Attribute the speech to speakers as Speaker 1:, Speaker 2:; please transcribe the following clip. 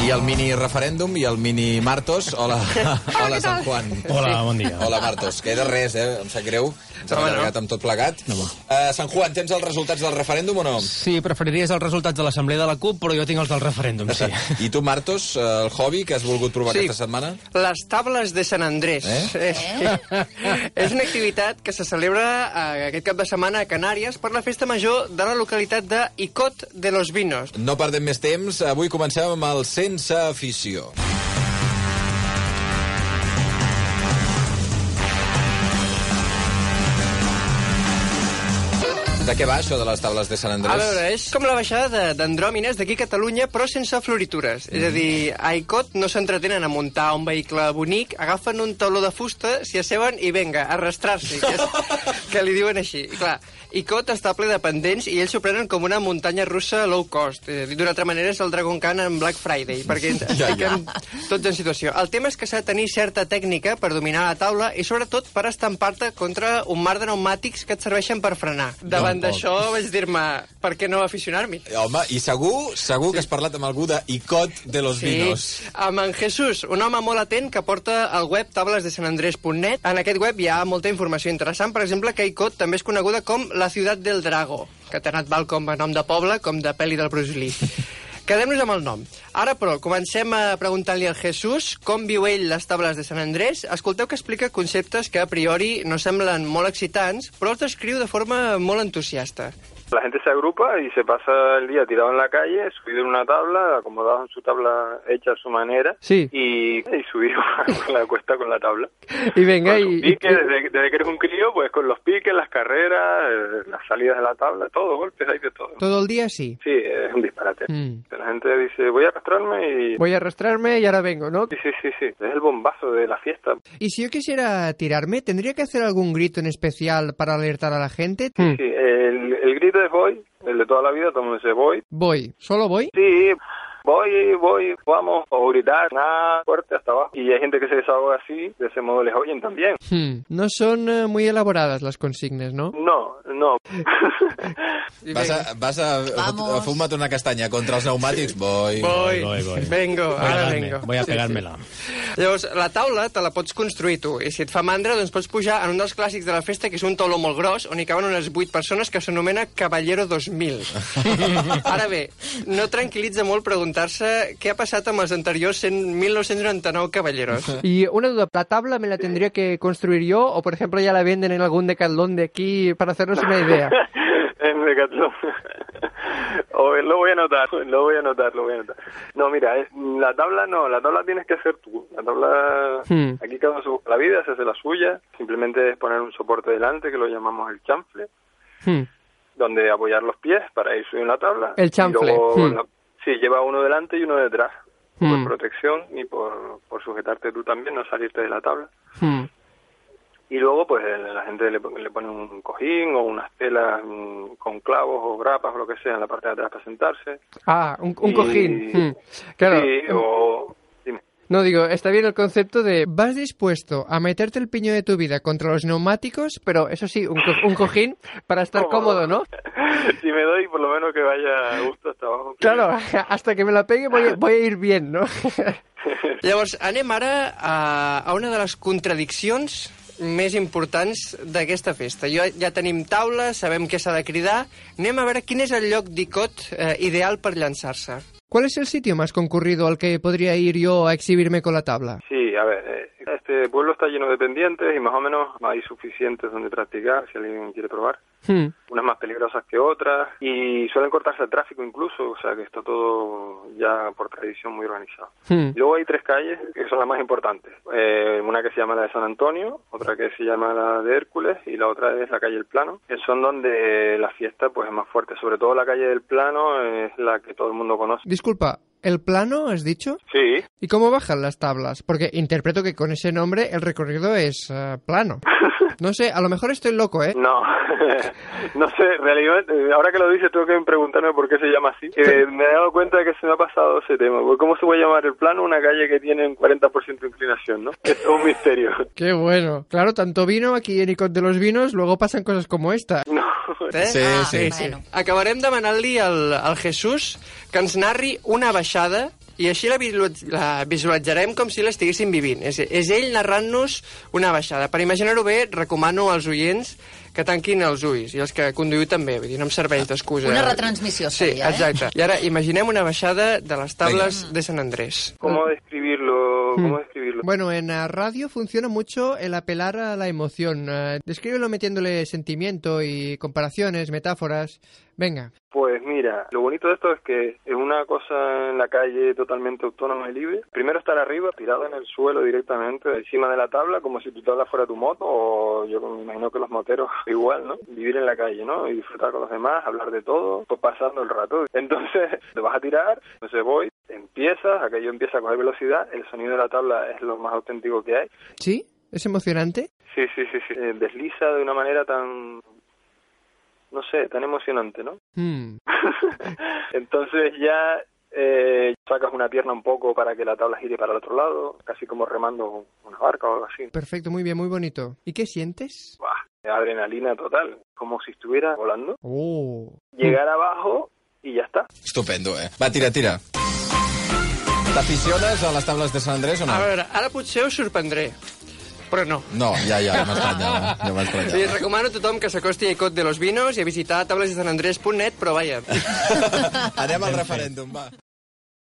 Speaker 1: I el mini referèndum i el mini Martos. Hola, hola Sant Juan.
Speaker 2: Hola, bon dia.
Speaker 1: Hola, Martos. Queda res, eh? Em sap greu. Ens hem allargat amb tot plegat.
Speaker 2: No.
Speaker 1: Uh, Sant Juan, tens els resultats del referèndum o no?
Speaker 2: Sí, preferiries els resultats de l'Assemblea de la CUP, però jo tinc els del referèndum, sí.
Speaker 1: I tu, Martos, eh, el hobby que has volgut provar
Speaker 3: Sí.
Speaker 1: aquesta setmana?
Speaker 3: Les tables de Sant Andrés.
Speaker 1: Eh?
Speaker 3: Eh? És una activitat que se celebra eh, aquest cap de setmana a Canàries per la festa major de la localitat de Icot de los Vinos.
Speaker 1: No perdem més temps. Avui comencem amb el Sense Afició. De què va això de les tables de Sant Andrés?
Speaker 3: A veure, és com la baixada d'andròmines d'aquí a Catalunya, però sense floritures. És a dir, a Icot no s'entretenen a muntar un vehicle bonic, agafen un tauló de fusta, s'hi asseuen i venga, a arrastrar-s'hi, que, és, que li diuen així. I clar, Icot està ple de pendents i ells s'ho prenen com una muntanya russa low cost. D'una altra manera és el Dragon Khan en Black Friday, perquè ens
Speaker 1: Ja, ja.
Speaker 3: tots en situació. El tema és que s'ha de tenir certa tècnica per dominar la taula i sobretot per estampar-te contra un mar de pneumàtics que et serveixen per frenar. Davant
Speaker 1: Pot.
Speaker 3: d'això vaig dir-me, per què no aficionar-m'hi?
Speaker 1: Home, i segur, segur que has parlat amb algú de Icot de los Vinos.
Speaker 3: amb en Jesús, un home molt atent que porta al web tablesdesanandrés.net. En aquest web hi ha molta informació interessant, per exemple, que Icot també és coneguda com la ciutat del Drago, que t'ha anat val com a nom de poble, com de pel·li del Bruce Lee. Quedem-nos amb el nom. Ara, però, comencem a preguntar-li al Jesús com viu ell les tables de Sant Andrés. Escolteu que explica conceptes que a priori no semblen molt excitants, però els descriu de forma molt entusiasta.
Speaker 4: La gente se agrupa y se pasa el día tirado en la calle, subido en una tabla, acomodado en su tabla hecha a su manera
Speaker 3: Sí.
Speaker 4: y, y subido por la cuesta con la tabla.
Speaker 3: I venga,
Speaker 4: Con piques, desde, desde que eres un crío, pues con los piques, las carreras, eh, las salidas de la tabla, todo, golpes, hay de todo.
Speaker 3: Todo el día sí.
Speaker 4: Sí, es un disparate.
Speaker 3: Mm.
Speaker 4: La gente dice, voy a arrastrarme y...
Speaker 3: Voy a arrastrarme y ahora vengo, ¿no?
Speaker 4: Sí, sí, sí, sí, es el bombazo de la fiesta.
Speaker 3: Y si yo quisiera tirarme, ¿tendría que hacer algún grito en especial para alertar a la gente?
Speaker 4: Sí, el, el grito es voy, el de toda la vida, todo el mundo dice voy.
Speaker 3: Voy. ¿Solo voy?
Speaker 4: Sí, voy, voy, vamos, o gritar, nada fuerte hasta abajo. Y hay gente que se desahoga así, de ese modo les oyen también.
Speaker 3: Hmm. No son eh, muy elaboradas las consignas, ¿no?
Speaker 4: No, no.
Speaker 1: Vas a, vas a, a, fumat una castanya contra els pneumàtics? Voy.
Speaker 3: Voy.
Speaker 2: Voy, voy.
Speaker 3: Vengo,
Speaker 2: Voy a
Speaker 3: ara
Speaker 2: darme,
Speaker 3: vengo.
Speaker 2: voy a
Speaker 3: Sí,
Speaker 2: pegármela.
Speaker 3: Llavors, la taula te la pots construir tu, i si et fa mandra, doncs pots pujar en un dels clàssics de la festa, que és un tauló molt gros, on hi caben unes 8 persones, que s'anomena Caballero 2000. Ara bé, no tranquil·litza molt preguntar-se què ha passat amb els anteriors 100, 1999 caballeros. Y una duda, ¿la tabla me la tendría que construir yo o, por ejemplo, ya la venden en algún decathlon de aquí para hacernos una idea?
Speaker 4: en Decathlon. O, lo voy a anotar, lo voy a anotar, lo voy a anotar. No, mira, es- la tabla no, la tabla tienes que hacer tú. La tabla,
Speaker 3: Hmm.
Speaker 4: aquí cada uno se busca la vida, se hace la suya. Simplemente es poner un soporte delante, que lo llamamos el chanfle,
Speaker 3: Hmm.
Speaker 4: donde apoyar los pies para ir subiendo la tabla.
Speaker 3: El
Speaker 4: Y
Speaker 3: chanfle,
Speaker 4: luego
Speaker 3: hmm.
Speaker 4: la- sí, lleva uno delante y uno detrás. Por protección y por, por sujetarte tú también, no salirte de la tabla. Y luego, pues el- la gente le, le pone un cojín o unas telas mm, con clavos o grapas o lo que sea en la parte de atrás para sentarse.
Speaker 3: Ah, un, un
Speaker 4: Y-
Speaker 3: cojín. Hmm. Claro.
Speaker 4: Sí, o... Dime.
Speaker 3: No, digo, está bien el concepto de vas dispuesto a meterte el piño de tu vida contra los neumáticos, pero eso sí, un, co- un cojín para estar cómodo, ¿no?
Speaker 4: si me doy, por lo menos que vaya a gusto hasta abajo.
Speaker 3: Claro, hasta que me la pegue voy, a- voy a ir bien, no? Llavors, anem ara a, a una de les contradiccions més importants d'aquesta festa. Jo, ja tenim taula, sabem què s'ha de cridar. Anem a veure quin és el lloc d'Icot eh, ideal per llançar-se. ¿Cuál es el sitio más concurrido al que podría ir yo a exhibirme con la tabla?
Speaker 4: Sí, a ver, eh, este pueblo está lleno de pendientes y más o menos hay suficientes donde practicar si alguien quiere probar.
Speaker 3: Hmm.
Speaker 4: Unas más peligrosas que otras y suelen cortarse el tráfico incluso, o sea que está todo ya por tradición muy organizado.
Speaker 3: Hmm.
Speaker 4: Luego hay tres calles que son las más importantes. Eh, una que se llama la de San Antonio, otra que se llama la de Hércules y la otra es la calle del Plano, que son donde la fiesta pues es más fuerte. Sobre todo la calle del Plano es la que todo el mundo conoce.
Speaker 3: Disculpa, ¿el plano has dicho?
Speaker 4: Sí,
Speaker 3: ¿Y cómo bajan las tablas? Porque interpreto que con ese nombre el recorrido es eh, plano. No sé, a lo mejor estoy loco, ¿eh?
Speaker 4: no, no sé, en realidad, eh, ahora que lo dices tengo que preguntarme por qué se llama así. Eh, me he dado cuenta de que se me ha pasado ese tema. porque ¿Cómo se puede llamar el plano una calle que tiene un 40% de inclinación, no? Es un misterio.
Speaker 3: Qué bueno. Claro, tanto vino aquí en Icot de los Vinos, luego pasan cosas como esta.
Speaker 4: No.
Speaker 3: Eh?
Speaker 1: Sí, sí.
Speaker 3: sí. Acabarem demanant-li al, al Jesús que ens narri una baixada i així la, la visualitzarem com si l'estiguéssim vivint. És, és ell narrant-nos una baixada. Per imaginar-ho bé, recomano als oients que tanquin els ulls, i els que conduïu també, vull dir, no em serveix d'excusa.
Speaker 5: Una retransmissió
Speaker 3: Sí,
Speaker 5: seria, eh?
Speaker 3: exacte. I ara imaginem una baixada de les tables de Sant Andrés.
Speaker 4: ¿Cómo describirlo? ¿Cómo
Speaker 3: Bueno, en la radio funciona mucho el apelar a la emoción. Eh, descríbelo metiéndole sentimiento y comparaciones, metáforas. Venga.
Speaker 4: Pues mira, lo bonito de esto es que es una cosa en la calle totalmente autónoma y libre. Primero estar arriba, tirado en el suelo directamente, encima de la tabla, como si tu tabla fuera tu moto, o yo me imagino que los moteros igual, ¿no? Vivir en la calle, ¿no? Y disfrutar con los demás, hablar de todo, pues pasando el rato. Entonces, te vas a tirar, entonces voy, empiezas, aquello empieza a coger velocidad, el sonido de la tabla es lo más auténtico que hay.
Speaker 3: ¿Sí? ¿Es emocionante?
Speaker 4: Sí, sí, sí, sí. Eh, desliza de una manera tan, no sé, tan emocionante, ¿no?
Speaker 3: Hmm.
Speaker 4: Entonces ya eh, sacas una pierna un poco para que la tabla gire para el otro lado, casi como remando una barca o algo así.
Speaker 3: Perfecto, muy bien, muy bonito. ¿Y qué sientes?
Speaker 4: Buah, adrenalina total, como si estuviera volando.
Speaker 3: Oh.
Speaker 4: Llegar abajo y ya está.
Speaker 1: Estupendo, eh? Va, tira, tira. T'aficiones a les tables de Sant Andrés o no?
Speaker 3: A veure, ara potser us sorprendré, però no.
Speaker 1: No, ja, ja, ja m'estranyava. Ja
Speaker 3: Li
Speaker 1: m'estranyava.
Speaker 3: recomano a tothom que s'acosti a Icot de los Vinos i a visitar tablesdesanandrés.net, però vaja,
Speaker 1: Anem al referèndum, va.